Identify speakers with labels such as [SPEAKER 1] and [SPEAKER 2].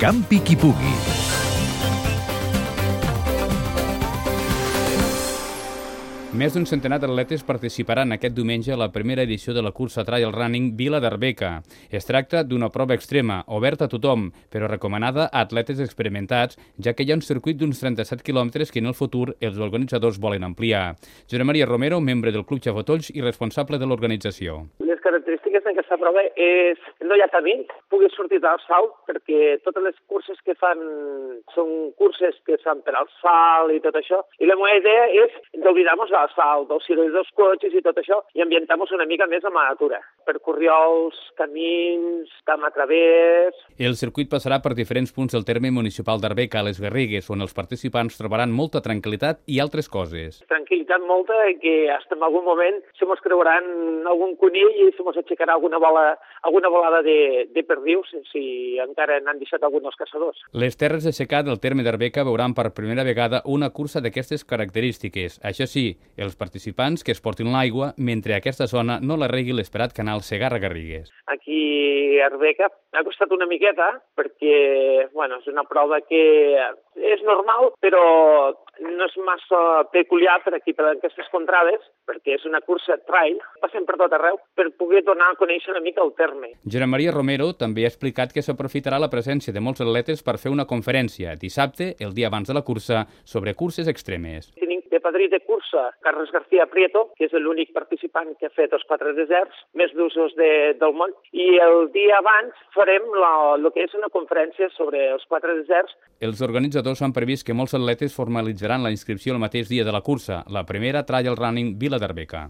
[SPEAKER 1] Campi Kipugi.
[SPEAKER 2] Més d'un centenar d'atletes participaran aquest diumenge a la primera edició de la cursa Trial Running Vila d'Arbeca. Es tracta d'una prova extrema, oberta a tothom, però recomanada a atletes experimentats, ja que hi ha un circuit d'uns 37 quilòmetres que en el futur els organitzadors volen ampliar. Josep Maria Romero, membre del Club Xafotolls i responsable de l'organització.
[SPEAKER 3] Les característiques d'aquesta prova és no hi ha camí, puguis sortir del salt, perquè totes les curses que fan són curses que fan per al salt i tot això, i la meva idea és d'oblidar-nos l'asfalt, dels circuits dels cotxes i tot això, i ambientar-nos una mica més amb la natura, per corriols, camins, camp a través...
[SPEAKER 2] El circuit passarà per diferents punts del terme municipal d'Arbeca, a les Garrigues, on els participants trobaran molta tranquil·litat i altres coses.
[SPEAKER 3] Tranquil·litat molta que hasta en algun moment se mos creuran algun conill i se mos aixecarà alguna, bola, alguna volada de, de perdius si encara n'han deixat alguns caçadors.
[SPEAKER 2] Les terres de secà del terme d'Arbeca veuran per primera vegada una cursa d'aquestes característiques. Això sí, els participants que es portin l'aigua mentre aquesta zona no la regui l'esperat canal Segarra-Garrigues.
[SPEAKER 3] Aquí a Arbeca ha costat una miqueta perquè bueno, és una prova que és normal però no és massa peculiar per aquí, per aquestes contrades, perquè és una cursa trail, passem per tot arreu per poder donar a conèixer una mica el terme.
[SPEAKER 2] Gerard Maria Romero també ha explicat que s'aprofitarà la presència de molts atletes per fer una conferència dissabte, el dia abans de la cursa, sobre curses extremes.
[SPEAKER 3] Tenim de padrí de cursa Carles García Prieto, que és l'únic participant que ha fet els quatre deserts més d'usos de, del món, i el dia abans farem el que és una conferència sobre els quatre deserts.
[SPEAKER 2] Els organitzadors han previst que molts atletes formalitzaran la inscripció el mateix dia de la cursa, la primera Trial Running Vila d'Arbeca.